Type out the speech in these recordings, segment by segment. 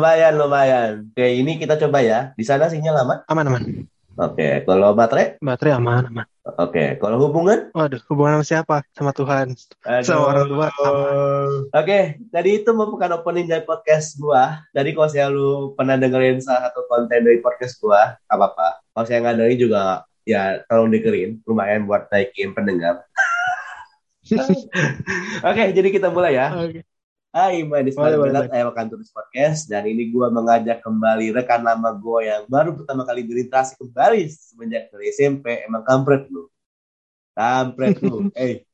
Lumayan, lumayan. Oke, ini kita coba ya. Di sana sinyal aman? Aman aman. Oke, kalau baterai? Baterai aman aman. Oke, kalau hubungan? Waduh, hubungan sama siapa? Sama Tuhan. Aduh. Sama orang tua. Oke, tadi itu merupakan opening dari podcast gua. Jadi kalau saya lu pernah dengerin salah satu konten dari podcast gua, apa-apa. Kalau saya nggak dengerin juga ya tolong dengerin. Lumayan buat naikin pendengar. Oke, jadi kita mulai ya. Oke. Hai, my name is Boleh, boleh, Mario Ayam akan tulis podcast dan ini gua mengajak kembali rekan lama gua yang baru pertama kali berinteraksi kembali semenjak dari SMP. Emang kampret lu. Kampret lu. Eh.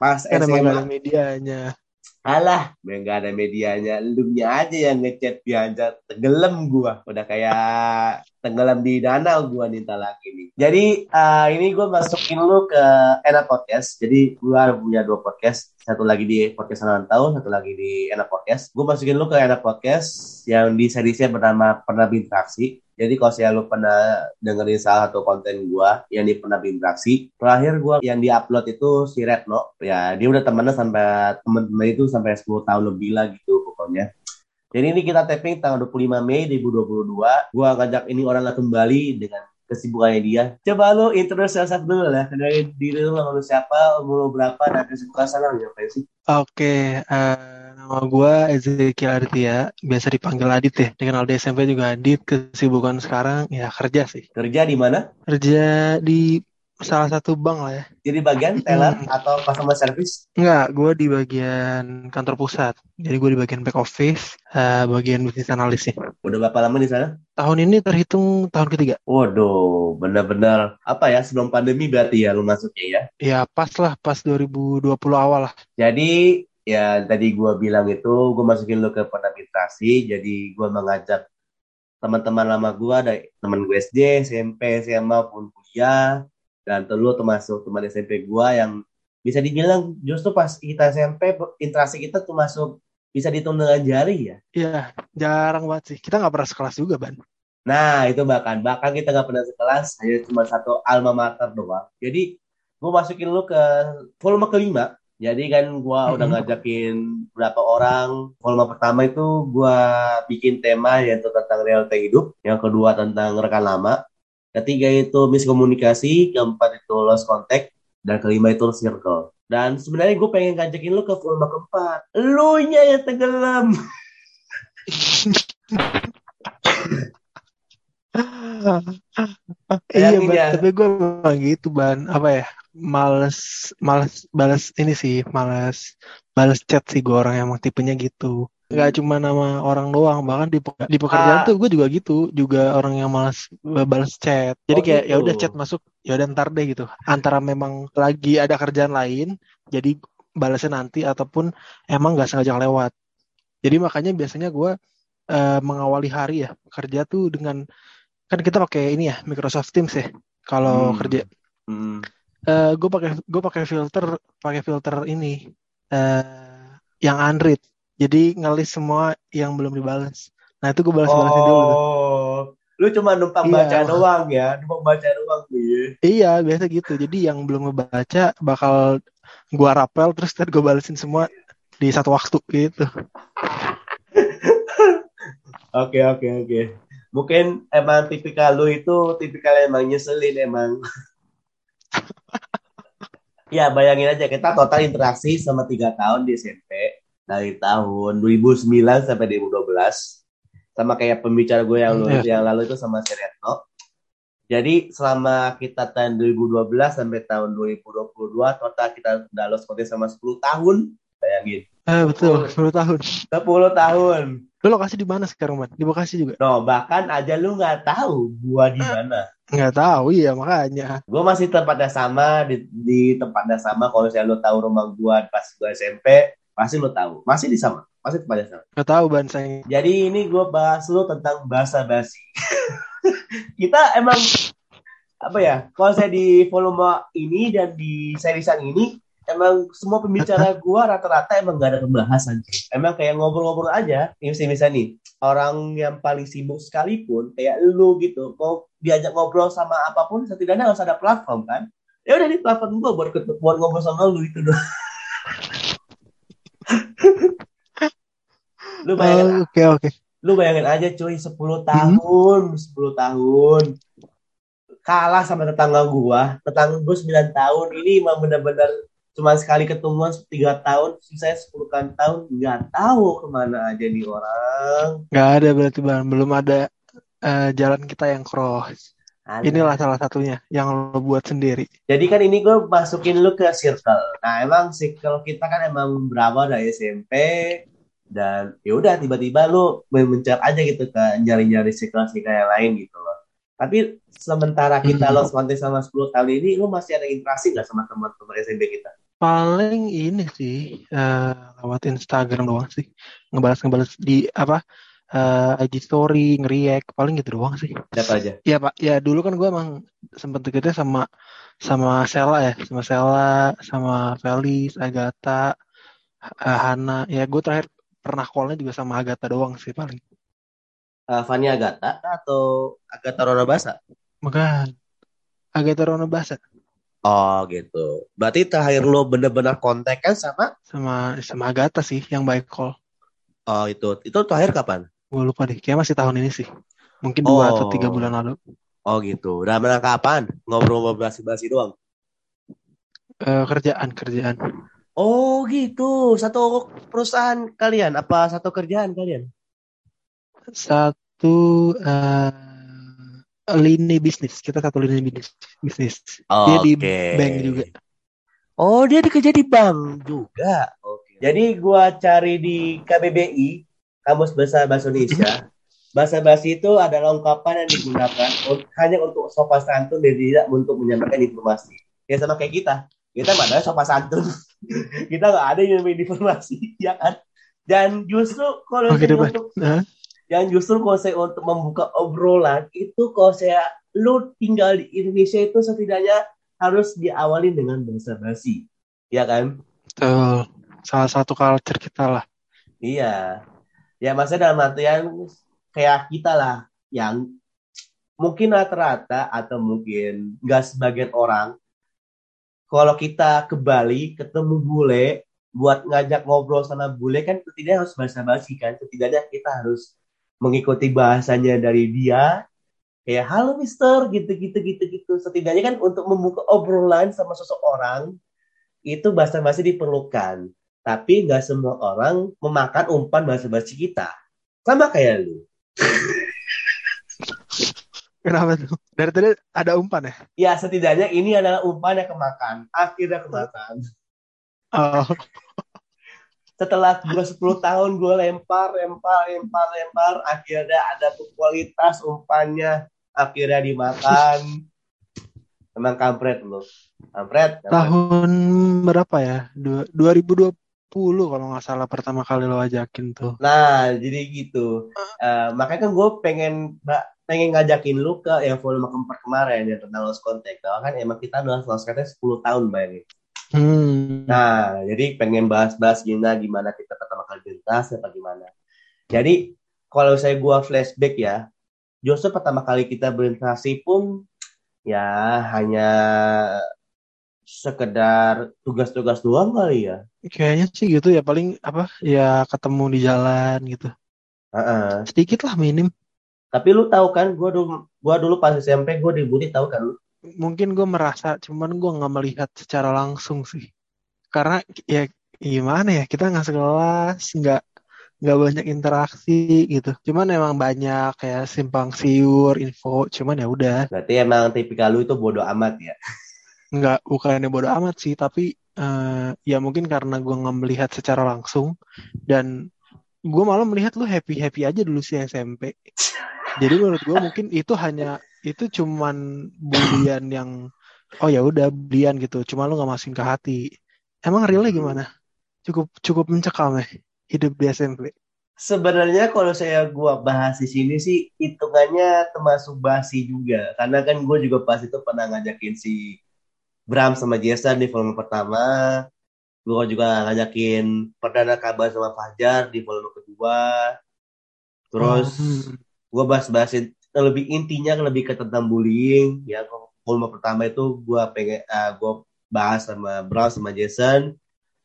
Pas emang gak ada SMA, medianya. Alah, nggak ada medianya. Lu aja yang ngechat biasa tenggelam gua. Udah kayak tenggelam di danau gua nih lagi nih. Jadi eh, ini gua masukin lu ke Enak Podcast. Jadi gua punya dua podcast. Satu lagi di podcast Rantau, satu lagi di Enak Podcast. Gua masukin lu ke Enak Podcast yang di seriesnya bernama Pernah Binteraksi. Jadi kalau saya lu pernah dengerin salah satu konten gua yang di Pernah Binteraksi, terakhir gua yang di-upload itu si Retno. Ya, dia udah temennya sampai temen-temen itu sampai 10 tahun lebih lah gitu pokoknya. Jadi ini kita taping tanggal 25 Mei 2022. Gua ngajak ini orang kembali dengan kesibukannya dia. Coba lu introduce yourself dulu lah. Dari diri lu lu siapa, umur lu berapa, dan kesibukan sana lu ngapain sih? Oke, eh, nama gua Ezekiel Aditya, biasa dipanggil Adit ya. Dikenal di SMP juga Adit. Kesibukan sekarang ya kerja sih. Kerja di mana? Kerja di salah satu bank lah ya. Jadi bagian teller atau customer service? Enggak, gue di bagian kantor pusat. Jadi gue di bagian back office, eh, bagian bisnis analis sih. Udah berapa lama di sana? Tahun ini terhitung tahun ketiga. Waduh, benar-benar apa ya sebelum pandemi berarti ya lu masuknya ya. Ya pas lah, pas 2020 awal lah. Jadi ya tadi gua bilang itu gua masukin lu ke penetrasi. Jadi gua mengajak teman-teman lama gua dari teman gue SD, SMP, SMA pun kuliah dan lu termasuk teman SMP gua yang bisa dibilang justru pas kita SMP interaksi kita tuh masuk bisa dihitung dengan jari ya. Iya, jarang banget sih. Kita nggak pernah sekelas juga, Ban. Nah, itu bahkan bahkan kita nggak pernah sekelas, hanya cuma satu alma mater doang. Jadi gue masukin lu ke volume kelima. Jadi kan gue udah Mhm. ngajakin berapa orang. Volume pertama itu gue bikin tema yaitu tentang realita hidup. Yang kedua tentang rekan lama. Ketiga itu miskomunikasi. Keempat itu lost contact. Dan kelima itu circle. Dan sebenarnya gue pengen ngajakin lu ke volume keempat. Lu nya yang tenggelam. Iya, Ban. ya. Tapi gue memang gitu, Ban. Apa ya? Males, males balas ini sih, males balas chat sih gue orang yang emang tipenya gitu. Gak cuma nama orang doang, bahkan di, di pekerjaan Ah. tuh gue juga gitu, juga orang yang malas balas chat. Jadi Oh, kayak ya gitu. udah chat masuk, ya udah ntar deh gitu. Antara memang lagi ada kerjaan lain, jadi balasnya nanti ataupun emang nggak sengaja lewat. Jadi makanya biasanya gue eh, mengawali hari ya kerja tuh dengan kan kita pakai ini ya Microsoft Teams ya kalau Hmm. kerja. Hmm. Eh gue pakai gue pakai filter pakai filter ini eh yang Android. Jadi ngelis semua yang belum dibalas. Nah itu gue balas-balasin dulu. tuh. Oh, lu cuma numpang Iya. baca doang ya, numpang baca doang tuh ya. Iya biasa gitu. Jadi yang belum ngebaca bakal gua rapel terus tadi gue balesin semua di satu waktu gitu. Oke oke oke. Mungkin emang tipikal lu itu tipikal emang nyeselin emang. ya bayangin aja kita total interaksi sama tiga tahun di SMP dari tahun 2009 sampai 2012 sama kayak pembicara gue yang Iya. yang lalu itu sama si Retno. Jadi selama kita tahun 2012 sampai tahun 2022 total kita udah lost contact sama 10 tahun. Bayangin. Eh betul 10 tahun. 10 tahun. Lu lokasi di mana sekarang man? Di Bekasi juga? No, bahkan aja lu nggak tahu gua di mana. Nggak tahu iya makanya. Gua masih tempatnya sama di, di tempatnya sama. Kalau misalnya lu tahu rumah gua pas gua SMP, pasti lu tahu. Masih di sama, masih tempatnya sama. Nggak tahu ban saya. Jadi ini gua bahas lu tentang bahasa basi. Kita emang apa ya? Kalau saya di volume ini dan di serisan ini emang semua pembicara gua rata-rata emang gak ada pembahasan. Emang kayak ngobrol-ngobrol aja. Ini misalnya nih, orang yang paling sibuk sekalipun kayak lu gitu, mau diajak ngobrol sama apa pun setidaknya harus ada platform kan? Ya udah nih platform gua buat buat ngobrol sama lu itu doang. lu bayangin Oh, Oke oke. lu bayangin aja cuy 10 tahun 10 tahun kalah sama tetangga gua tetangga gua 9 tahun ini emang bener-bener cuma sekali ketemuan 3 tahun sisanya 10 kan tahun nggak tahu ke mana aja nih orang Nggak ada berarti bang. Belum ada eh, jalan kita yang cross. Ada. Inilah salah satunya yang lo buat sendiri. Jadi kan ini gue masukin lu ke circle. Nah emang circle kita kan emang berapa dari SMP dan ya udah tiba-tiba lu mencar aja gitu ke nyari-nyari circle-circle yang lain gitu loh. Tapi sementara kita Hmm. lo konten sama 10 tahun ini, lu masih ada interaksi nggak sama teman-teman SMP kita? Paling ini sih eh, lewat Instagram doang sih. Ngebalas-ngebalas di apa eh, IG story, nge-react, paling gitu doang sih. Siapa aja? Iya Pak, ya dulu kan gue emang sempet deketnya sama sama Sela ya, sama Sela, sama Felis, Agatha, eh, Hana. Ya gue terakhir pernah callnya juga sama Agatha doang sih paling. Uh, Fania Agata atau Agata Rona Basa? Bukan. Agatha Rona Basa Oh gitu. Berarti terakhir lo bener-bener kontak kan sama? sama sama Agatha sih yang by call. Oh itu. Itu terakhir kapan? Gue lupa deh, kayak masih tahun ini sih. Mungkin dua atau Oh. tiga bulan lalu. Oh gitu. Udah menang kapan? Ngobrol-ngobrol basi-basi doang? Eh, kerjaan, kerjaan. Oh gitu, satu perusahaan kalian apa satu kerjaan kalian? Satu eh, lini bisnis, kita satu lini bisnis. bisnis. Dia di bank juga. Oh dia dikerja di bank juga. Oke. Jadi gua cari di KBBI, Kamus Besar Bahasa Indonesia. Bahasa basi itu adalah ungkapan yang digunakan un- hanya untuk sopan santun dan tidak untuk menyampaikan informasi. Ya sama kayak kita. Kita ada sopan santun. kita nggak ada yang informasi, ya kan? Dan justru kalau Bang. untuk Nah, yang justru kalau saya untuk membuka obrolan itu kalau saya lu tinggal di Indonesia itu setidaknya harus diawali dengan bahasa basi ya kan betul. Salah satu culture kita lah. iya ya maksudnya dalam artian kayak kita lah yang mungkin rata-rata atau mungkin nggak sebagian orang kalau kita ke Bali ketemu bule buat ngajak ngobrol sama bule kan setidaknya harus bahasa basi kan setidaknya kita harus mengikuti bahasanya dari dia kayak halo mister gitu gitu gitu gitu. Setidaknya kan untuk membuka obrolan sama seseorang itu bahasa basi diperlukan tapi nggak semua orang memakan umpan bahasa basi kita sama kayak lu Kenapa tuh? Dari tadi ada umpan ya? ya setidaknya ini adalah umpan yang kemakan akhirnya kemakan Oh, setelah gue 10 tahun gue lempar lempar lempar lempar akhirnya ada kualitas umpannya akhirnya dimakan emang kampret lu kampret, kampret. tahun berapa ya? Dua- 2020 kalau nggak salah pertama kali lo ajakin tuh. nah jadi gitu Eh, makanya kan gue pengen mbak pengen ngajakin lu ke yang volume keempat kemarin yang tentang lost contact Karena kan emang kita udah lost contact 10 tahun bayangin Hmm. Nah, jadi pengen bahas-bahas gimana gimana kita pertama kali berinteraksi apa gimana. Jadi kalau saya gua flashback ya, justru pertama kali kita berinteraksi pun ya hanya sekedar tugas-tugas doang kali ya. Kayaknya sih gitu ya paling apa ya ketemu di jalan gitu. Heeh. Sedikit lah minim. Tapi lu tahu kan, gua dulu gua dulu pas SMP gua dibully tahu kan lu? Mungkin gue merasa cuman gue nggak melihat secara langsung sih. Karena ya gimana ya kita nggak sekelas nggak nggak banyak interaksi gitu. Cuman emang banyak kayak simpang siur info. Cuman ya udah Berarti emang tipikal lu itu bodoh amat ya. Nggak bukannya bodo amat sih tapi eh, ya mungkin karena gue nggak melihat secara langsung dan gue malah melihat lu happy happy aja dulu sih SMP jadi menurut gue mungkin itu hanya itu cuman bulian yang oh ya udah bulian gitu cuma lu nggak masukin ke hati. Emang realnya gimana? Cukup cukup mencekam ya hidup di SMP Sebenarnya kalau saya gua bahas di sini sih hitungannya termasuk basi juga. Karena kan gue juga pas itu pernah ngajakin si Bram sama Jason di volume pertama. Gue juga ngajakin perdana kabar sama Fajar di volume kedua. Terus Oh, hmm. gue bahas-bahasin lebih intinya lebih ke tentang bullying. Ya volume pertama itu gue pengen uh, gue bahas sama Bram sama Jason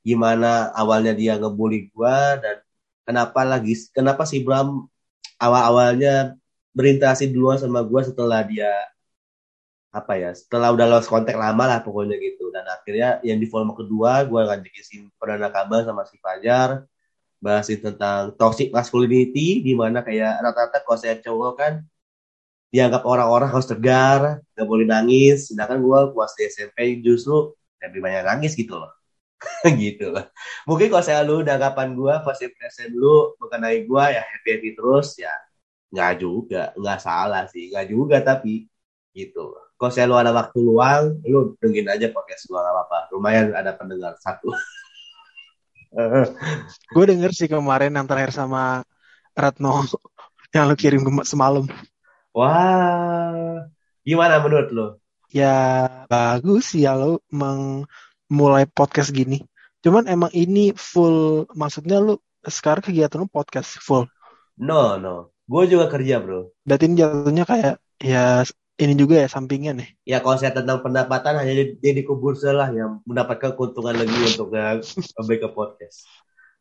gimana awalnya dia ngebully gue dan kenapa lagi kenapa si Bram awal-awalnya berinteraksi duluan sama gue setelah dia apa ya setelah udah lost kontak lama lah pokoknya gitu. Dan akhirnya yang di volume kedua gue ngajakin perdana kabar sama si Fajar bahasin tentang toxic masculinity di mana kayak rata-rata saya cowok kan dianggap orang-orang harus tegar nggak boleh nangis. Sedangkan gue puas di SMP justru lebih banyak nangis gitu loh. Gitu loh. Mungkin saya lu anggapan gue pas SMP dulu mengenai gue ya happy happy terus ya nggak juga nggak salah sih nggak juga tapi gitu kalau saya lu ada waktu luang lu dengerin aja podcast gue gak apa-apa. Lumayan ada pendengar satu. Gue denger sih kemarin yang terakhir sama Ratno yang lu kirim semalam. Wah gimana menurut lu? Ya bagus ya lo memulai podcast gini. Cuman emang ini full maksudnya lu sekarang kegiatan lu podcast full? No no. Gue juga kerja bro. Berarti ini jatuhnya kayak ya ini juga ya sampingan nih. Ya kalau saya tentang pendapatan hanya jadi kubur lah yang mendapatkan keuntungan lagi untuk lebih ke podcast.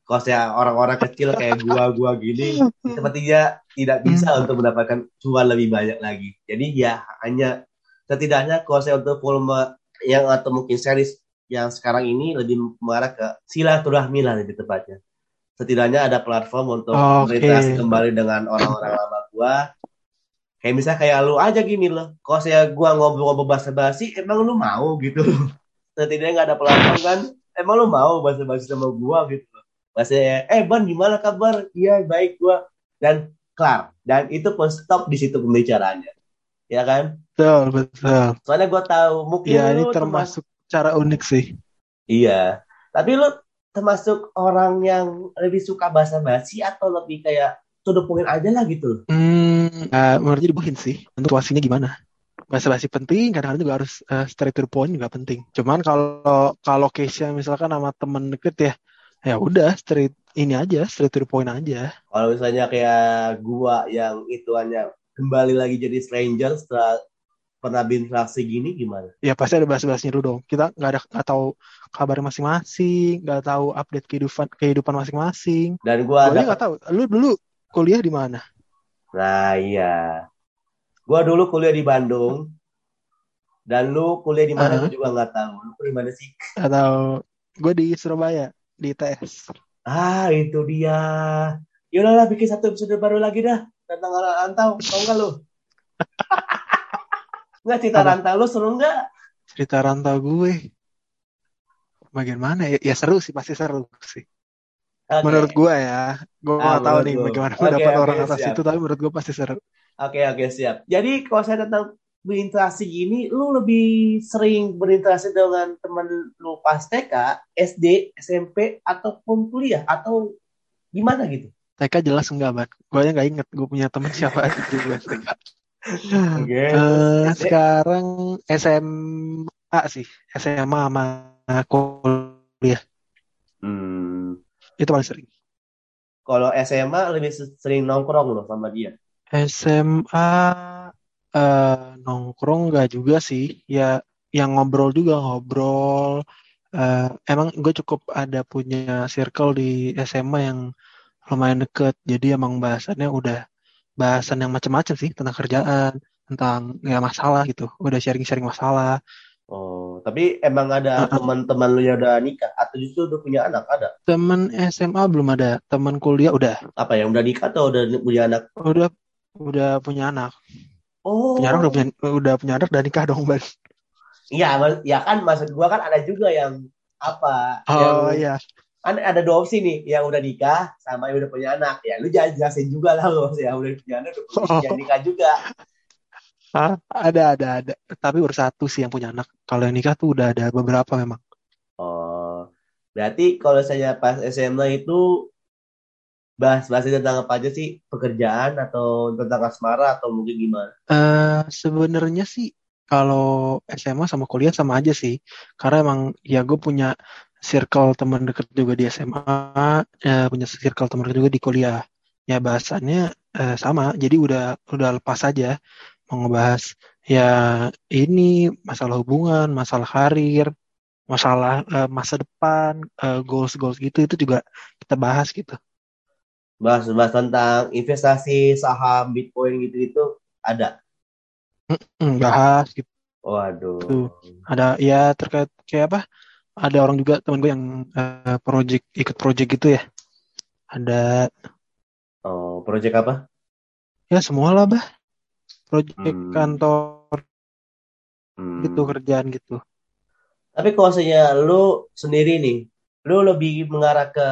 Kalau saya orang-orang kecil kayak gua-gua gini, sepertinya tidak bisa hmm. untuk mendapatkan cuan lebih banyak lagi. Jadi ya hanya setidaknya kalau saya untuk volume yang atau mungkin series yang sekarang ini lebih mengarah ke silaturahmi lah lebih tepatnya setidaknya ada platform untuk okay. kembali dengan orang-orang lama gua kayak misalnya kayak lu aja gini loh kalau saya gua ngobrol-ngobrol bahasa basi emang lu mau gitu. Setidaknya nggak ada platform kan? Emang lu mau bahasa basi sama gua gitu. Loh bahasa eh ban gimana kabar? Iya baik gua. Dan kelar. Dan itu pun stop di situ pembicaraannya. Ya kan? Betul betul. Soalnya gua tahu mungkin ya ini termasuk cara unik sih. Iya. Tapi lu termasuk orang yang lebih suka bahasa basi atau lebih kayak to the point aja lah gitu? Hmm, uh, menurut jadi sih. Untuk situasinya gimana? Bahasa basi penting, kadang-kadang juga harus uh, straight to the point juga penting. Cuman kalau kalau case misalkan sama temen deket ya, ya udah straight ini aja, straight to the point aja. Kalau misalnya kayak gua yang itu hanya kembali lagi jadi stranger setelah pernah berinteraksi gini gimana? Ya pasti ada bahas-bahasnya dulu dong. Kita nggak ada nggak tahu kabar masing-masing, nggak tahu update kehidupan kehidupan masing-masing. Dan gua ada nggak tahu. Lu dulu kuliah di mana? Nah iya, gua dulu kuliah di Bandung. Dan lu kuliah di mana? Uh -huh. Gue juga nggak tahu. Lu kuliah di mana sih? Atau gue di Surabaya di ITS. Ah itu dia. Yaudahlah bikin satu episode baru lagi dah tentang orang antau. Tahu nggak lu? Nggak cerita Apa? rantau lu seru nggak? Cerita rantau gue. Bagian mana ya? Ya seru sih, pasti seru sih. Okay. Menurut gue ya, gue ah, nggak tahu nih gue. bagaimana okay, pendapat okay, orang atas siap. itu, tapi menurut gue pasti seru. Oke okay, oke okay, siap. Jadi kalau saya tentang berinteraksi gini, lu lebih sering berinteraksi dengan teman lu pas TK, SD, SMP, ataupun kuliah, atau gimana gitu? TK jelas enggak, Ban. Gue aja nggak inget gue punya teman siapa aja di TK. Okay. Uh, sekarang SMA sih, SMA sama kuliah. Hmm. Itu paling sering. Kalau SMA lebih sering nongkrong loh sama dia. SMA uh, eh, nongkrong gak juga sih. Ya yang ngobrol juga ngobrol. Uh, emang gue cukup ada punya circle di SMA yang lumayan deket. Jadi emang bahasannya udah bahasan yang macam-macam sih tentang kerjaan, tentang ya masalah gitu. Udah sharing-sharing masalah. Oh, tapi emang ada teman-teman lu yang udah nikah atau justru udah punya anak ada? Teman SMA belum ada, teman kuliah udah. Apa yang udah nikah atau udah punya anak? Udah udah punya anak. Oh. Punya anak udah punya udah punya anak dan nikah dong, Bang. Iya, ya kan maksud gua kan ada juga yang apa? Oh yang, iya kan ada dua opsi nih yang udah nikah sama yang udah punya anak ya lu jangan jelasin juga lah lo yang udah punya anak udah punya yang nikah juga Hah? ada ada ada. Tapi baru satu sih yang punya anak. Kalau yang nikah tuh udah ada beberapa memang. Oh. Berarti kalau saya pas SMA itu bahas bahas tentang apa aja sih? Pekerjaan atau tentang asmara atau mungkin gimana? Uh, sebenarnya sih kalau SMA sama kuliah sama aja sih. Karena emang ya gue punya circle teman dekat juga di SMA, ya, punya circle teman dekat juga di kuliah. Ya bahasannya eh, sama, jadi udah udah lepas aja mau ngebahas ya ini masalah hubungan, masalah karir, masalah eh, masa depan, eh, goals goals gitu itu juga kita bahas gitu. Bahas-bahas tentang investasi saham Bitcoin gitu-gitu ada. Mm, bahas gitu. Waduh. Ada ya terkait kayak apa? Ada orang juga temen gue yang uh, project ikut project gitu ya. Ada Oh, project apa? ya semua lah bah. Project Hmm. kantor Hmm. gitu kerjaan gitu. Tapi kalau misalnya lu sendiri nih, lu lebih mengarah ke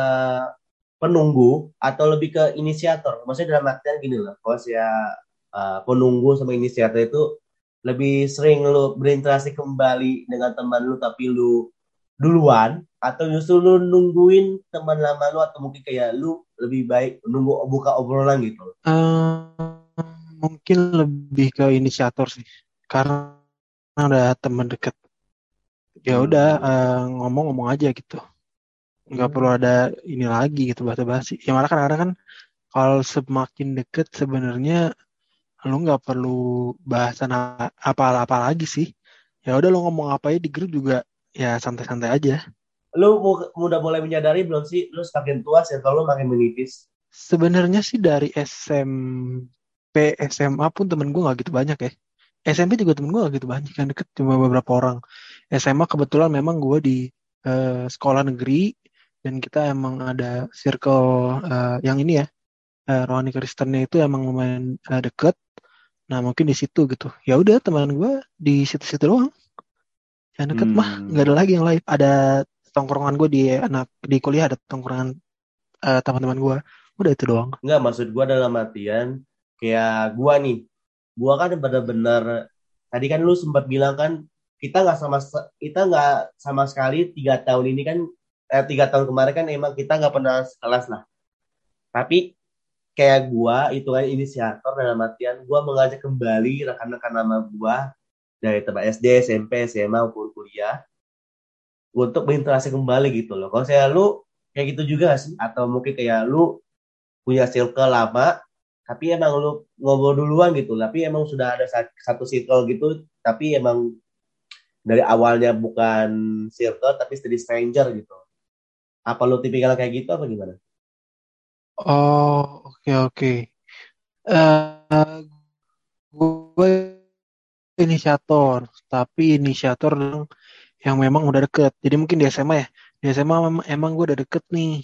penunggu atau lebih ke inisiator? Maksudnya dalam artian gini loh, kalau saya uh, penunggu sama inisiator itu lebih sering lu berinteraksi kembali dengan teman lu tapi lu duluan atau justru lu nungguin teman lama lu atau mungkin kayak lu lebih baik nunggu buka obrolan gitu. Eh, mungkin lebih ke inisiator sih. Karena ada teman deket. Ya Hmm. udah eh, ngomong-ngomong aja gitu. Nggak Hmm. perlu ada ini lagi gitu basa-basi. Ya malah kadang-kadang kan kalau semakin deket sebenarnya lu nggak perlu bahasan apa-apa lagi sih. Ya udah lu ngomong apa aja di grup juga ya santai-santai aja. Lu udah mulai menyadari belum sih lu semakin tua circle lu makin menipis? Sebenarnya sih dari SMP, SMA pun temen gue nggak gitu banyak ya. SMP juga temen gue gak gitu banyak yang deket cuma beberapa orang. SMA kebetulan memang gue di eh, sekolah negeri dan kita emang ada circle eh, yang ini ya eh, rohani Kristennya itu emang lumayan eh, deket. Nah mungkin di situ gitu. Ya udah teman gue di situ-situ doang. Yang deket mah Hmm. nggak ada lagi yang lain. Ada tongkrongan gue di anak di kuliah ada tongkrongan eh, teman-teman gue. Udah itu doang. Enggak, maksud gua dalam artian kayak gua nih. Gua kan bener-bener tadi kan lu sempat bilang kan kita nggak sama kita nggak sama sekali tiga tahun ini kan eh, tiga tahun kemarin kan emang kita nggak pernah sekelas lah. Tapi kayak gua itu kan inisiator dalam artian gua mengajak kembali rekan-rekan lama gua dari tempat SD, SMP, SMA maupun kuliah untuk berinteraksi kembali gitu loh. Kalau saya lu kayak gitu juga sih? Atau mungkin kayak lu punya circle lama tapi emang lu ngobrol duluan gitu. Tapi emang sudah ada sa- satu circle gitu. Tapi emang dari awalnya bukan circle tapi jadi stranger gitu. Apa lu tipikal kayak gitu apa gimana? Oh oke oke. Eh gue inisiator, tapi inisiator yang memang udah deket. Jadi mungkin di SMA ya, di SMA memang emang gue udah deket nih,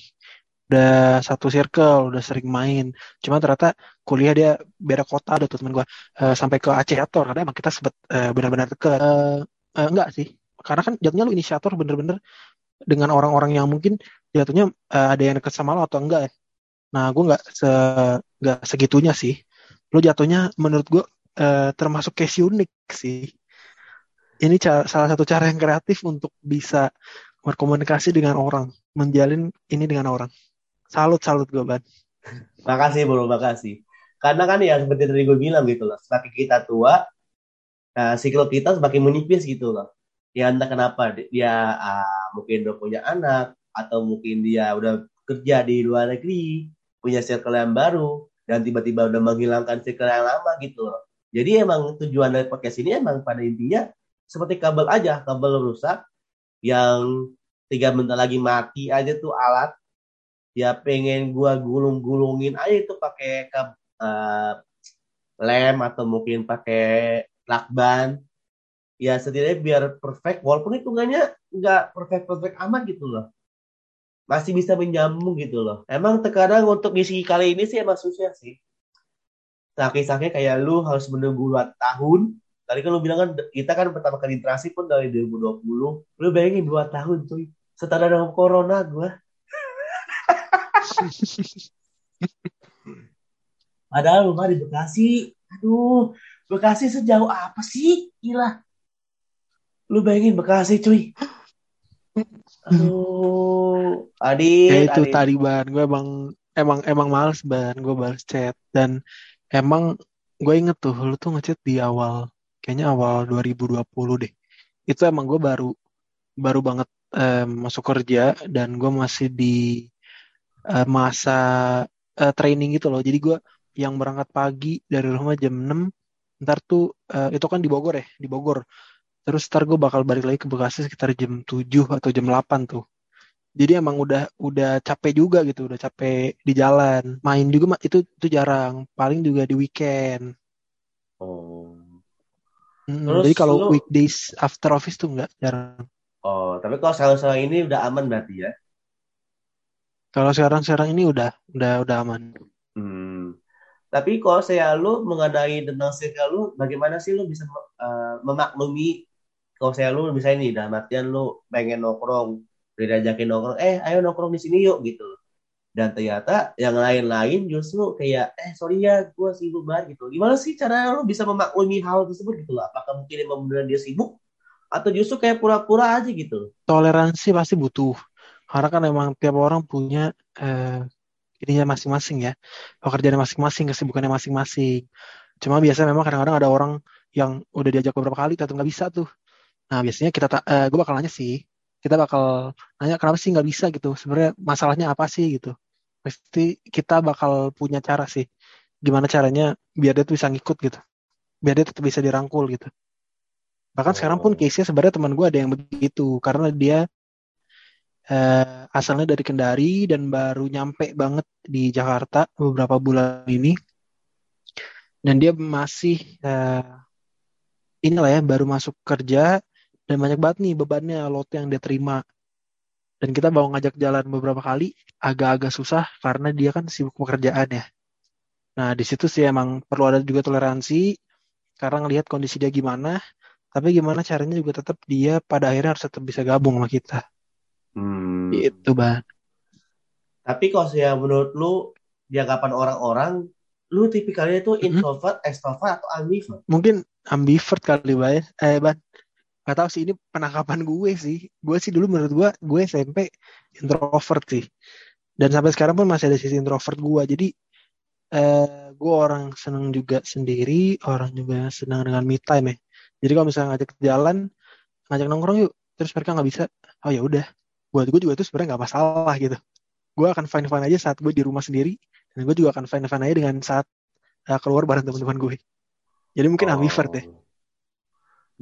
udah satu circle, udah sering main. Cuma ternyata kuliah dia beda kota ada tuh temen gue, Eh, sampai ke Aceh Ator, karena emang kita sempet eh, benar-benar deket. Eh, eh, enggak sih, karena kan jatuhnya lu inisiator bener-bener dengan orang-orang yang mungkin jatuhnya eh, ada yang deket sama lo atau enggak ya. Nah, gue nggak se nggak segitunya sih. Lo jatuhnya menurut gue eh, termasuk case unik sih. Ini salah satu cara yang kreatif untuk bisa berkomunikasi dengan orang, menjalin ini dengan orang. Salut, salut gue, Ban. makasih bro makasih. Karena kan ya seperti tadi gue bilang gitu loh semakin kita tua nah, circle kita semakin menipis gitu loh. Ya entah kenapa dia ah, mungkin udah punya anak atau mungkin dia udah kerja di luar negeri punya circle yang baru dan tiba-tiba udah menghilangkan circle yang lama gitu loh. Jadi emang tujuan dari podcast ini emang pada intinya seperti kabel aja kabel rusak yang tiga bentar lagi mati aja tuh alat ya pengen gua gulung-gulungin aja itu pakai kab- eh, lem atau mungkin pakai lakban. Ya setidaknya biar perfect. Walaupun hitungannya nggak perfect perfect amat gitu loh. Masih bisa menyambung gitu loh. Emang terkadang untuk misi kali ini sih emang susah sih. Sakit-sakit kayak lu harus menunggu 2 tahun. Tadi kan lu bilang kan kita kan pertama kali interaksi pun dari 2020 lu bayangin 2 tahun cuy. Setara dengan corona gua Padahal rumah di Bekasi. Aduh, Bekasi sejauh apa sih? Gila. Lu bayangin Bekasi, cuy. Aduh, Ya Adit, itu Adit. tadi, Ban. Gue emang emang emang males, Ban. Gue balas chat. Dan emang gue inget tuh, lu tuh ngechat di awal, kayaknya awal 2020 deh. Itu emang gue baru baru banget eh, masuk kerja dan gue masih di eh, masa eh, training gitu loh. Jadi gue yang berangkat pagi dari rumah jam 6, ntar tuh eh, itu kan di Bogor ya, di Bogor. Terus ntar gue bakal balik lagi ke Bekasi sekitar jam 7 atau jam 8 tuh. jadi emang udah udah capek juga gitu udah capek di jalan. Main juga itu itu jarang. Paling juga di weekend. Oh. Mm, Terus jadi kalau lu- weekdays after office tuh nggak jarang. Oh tapi kalau sekarang-sekarang ini udah aman berarti ya kalau sekarang sekarang ini udah udah udah aman Hmm. Tapi kalau saya lu mengenai tentang circle lu, bagaimana sih lu bisa uh, memaklumi kalau saya lu bisa ini dalam artian lu pengen nongkrong, diajakin nongkrong, eh ayo nongkrong di sini yuk gitu. Dan ternyata yang lain-lain justru kayak, eh sorry ya, gue sibuk banget gitu. Gimana sih cara lu bisa memaklumi hal tersebut gitu loh? Apakah mungkin emang beneran dia sibuk? Atau justru kayak pura-pura aja gitu? toleransi pasti butuh karena kan emang tiap orang punya eh, ininya masing-masing ya. Pekerjaan masing-masing kesibukannya masing-masing. Cuma biasanya memang kadang-kadang ada orang yang udah diajak beberapa kali tapi nggak bisa tuh. Nah biasanya kita ta- eh, gue bakal nanya sih kita bakal nanya kenapa sih nggak bisa? gitu. Sebenarnya masalahnya apa sih gitu. Pasti kita bakal punya cara sih gimana caranya biar dia tuh bisa ngikut gitu. Biar dia tetap bisa dirangkul gitu. Bahkan sekarang pun Oh. case-nya sebenarnya teman gue ada yang begitu karena dia eh, asalnya dari Kendari dan baru nyampe banget di Jakarta beberapa bulan ini. Dan dia masih eh, inilah ya baru masuk kerja dan banyak banget nih bebannya lot yang dia terima. Dan kita bawa ngajak jalan beberapa kali agak-agak susah karena dia kan sibuk pekerjaan ya. Nah di situ sih emang perlu ada juga toleransi karena ngelihat kondisi dia gimana. Tapi gimana caranya juga tetap dia pada akhirnya harus tetap bisa gabung sama kita Hmm. itu bang Tapi kalau saya menurut lu, di anggapan orang-orang, lu tipikalnya itu introvert, extrovert, atau ambivert? mungkin ambivert kali Bay. eh ban nggak tahu sih ini penangkapan gue sih gue sih dulu menurut gue gue SMP introvert sih dan sampai sekarang pun masih ada sisi introvert gue jadi eh gue orang seneng juga sendiri orang juga senang dengan me time ya jadi kalau misalnya ngajak jalan ngajak nongkrong yuk terus mereka nggak bisa oh ya udah buat gue juga itu sebenarnya nggak masalah gitu gue akan fine fine aja saat gue di rumah sendiri dan gue juga akan fine fine aja dengan saat eh, keluar bareng teman-teman gue jadi mungkin ambivert ya Oh.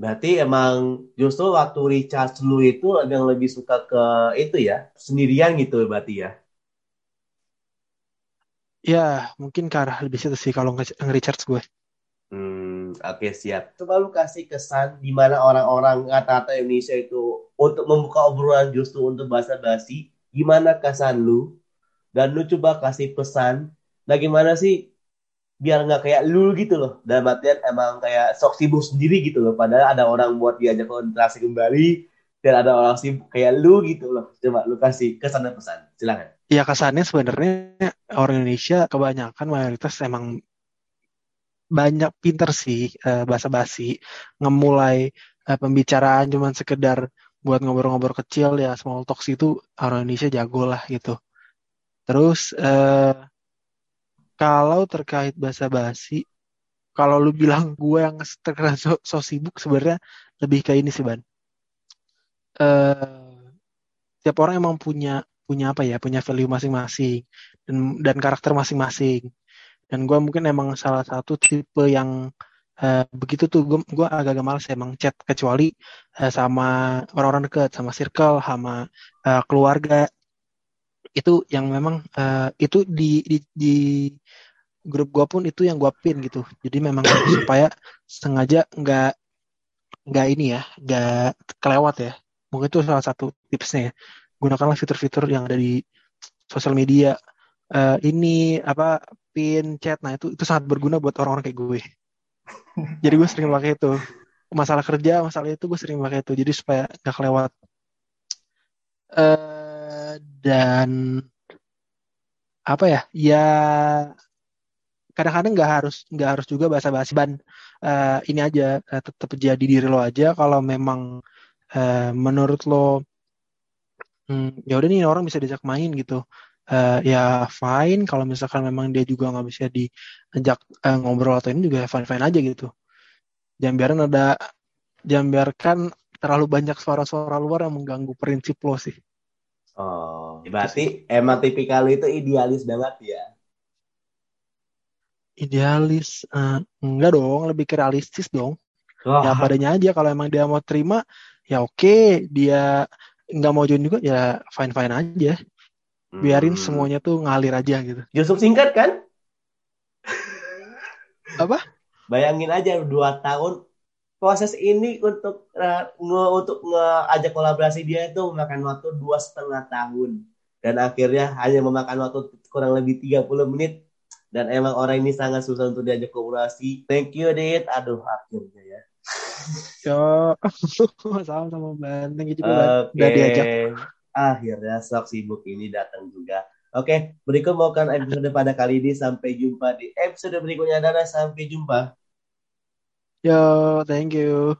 Berarti emang justru waktu recharge lu itu yang lebih suka ke itu ya, sendirian gitu berarti ya. Ya, mungkin ke arah lebih situ sih kalau nge- nge-recharge gue. Oke siap. Coba lu kasih kesan di mana orang-orang kata-kata Indonesia itu untuk membuka obrolan justru untuk bahasa basi. Gimana kesan lu? Dan lu coba kasih pesan. Bagaimana sih biar nggak kayak lu gitu loh. Dalam artian emang kayak sok sibuk sendiri gitu loh. Padahal ada orang buat diajak konsentrasi kembali. Dan ada orang sibuk kayak lu gitu loh. Coba lu kasih kesan dan pesan. Silakan. Ya kesannya sebenarnya orang Indonesia kebanyakan mayoritas emang banyak pinter sih eh, basa-basi ngemulai eh, pembicaraan cuman sekedar buat ngobrol-ngobrol kecil ya small talks itu orang Indonesia jago lah gitu. Terus eh, kalau terkait basa-basi, kalau lu bilang gue yang terkena so, so sibuk sebenarnya lebih kayak ini sih ban. Eh, tiap orang emang punya punya apa ya punya value masing-masing dan dan karakter masing-masing dan gue mungkin emang salah satu tipe yang eh, begitu tuh gue gue agak-agak males emang chat kecuali eh, sama orang-orang dekat sama circle sama eh, keluarga. Itu yang memang eh, itu di di, di grup gue pun itu yang gue pin gitu. Jadi memang supaya sengaja nggak nggak ini ya nggak kelewat ya. Mungkin itu salah satu tipsnya ya. Gunakanlah fitur-fitur yang ada di sosial media Eh, ini apa pin chat. Nah itu itu sangat berguna buat orang-orang kayak gue. Jadi gue sering pakai itu. Masalah kerja masalah itu gue sering pakai itu. Jadi supaya nggak kelewat. Eh dan apa ya? Ya kadang-kadang nggak harus nggak harus juga bahasa-bahasa ban Eh, ini aja eh, tetap jadi diri lo aja. Kalau memang eh, menurut lo hmm, ya udah nih orang bisa diajak main gitu Eh, ya fine kalau misalkan memang dia juga nggak bisa diajak eh, ngobrol atau ini juga fine fine aja gitu. Jangan biarin ada jangan biarkan terlalu banyak suara-suara luar yang mengganggu prinsip lo sih. Oh, berarti emang tipikal itu idealis banget ya. idealis eh, enggak dong lebih ke realistis dong. Ya Wah, padanya aja kalau emang dia mau terima ya oke dia nggak mau join juga ya fine fine aja biarin Hmm. semuanya tuh ngalir aja gitu Justru singkat kan? apa Bayangin aja dua tahun proses ini untuk eh, nge, untuk ngajak kolaborasi dia itu memakan waktu dua setengah tahun dan akhirnya hanya memakan waktu kurang lebih 30 menit dan emang orang ini sangat susah untuk diajak kolaborasi. Thank you, Dit. Aduh, akhirnya ya. ya sama-sama banteng juga Ban. Oke. udah diajak Akhirnya sok sibuk ini datang juga. Oke, berikut maukan episode pada kali ini. Sampai jumpa di episode berikutnya. Dadah, sampai jumpa. yo thank you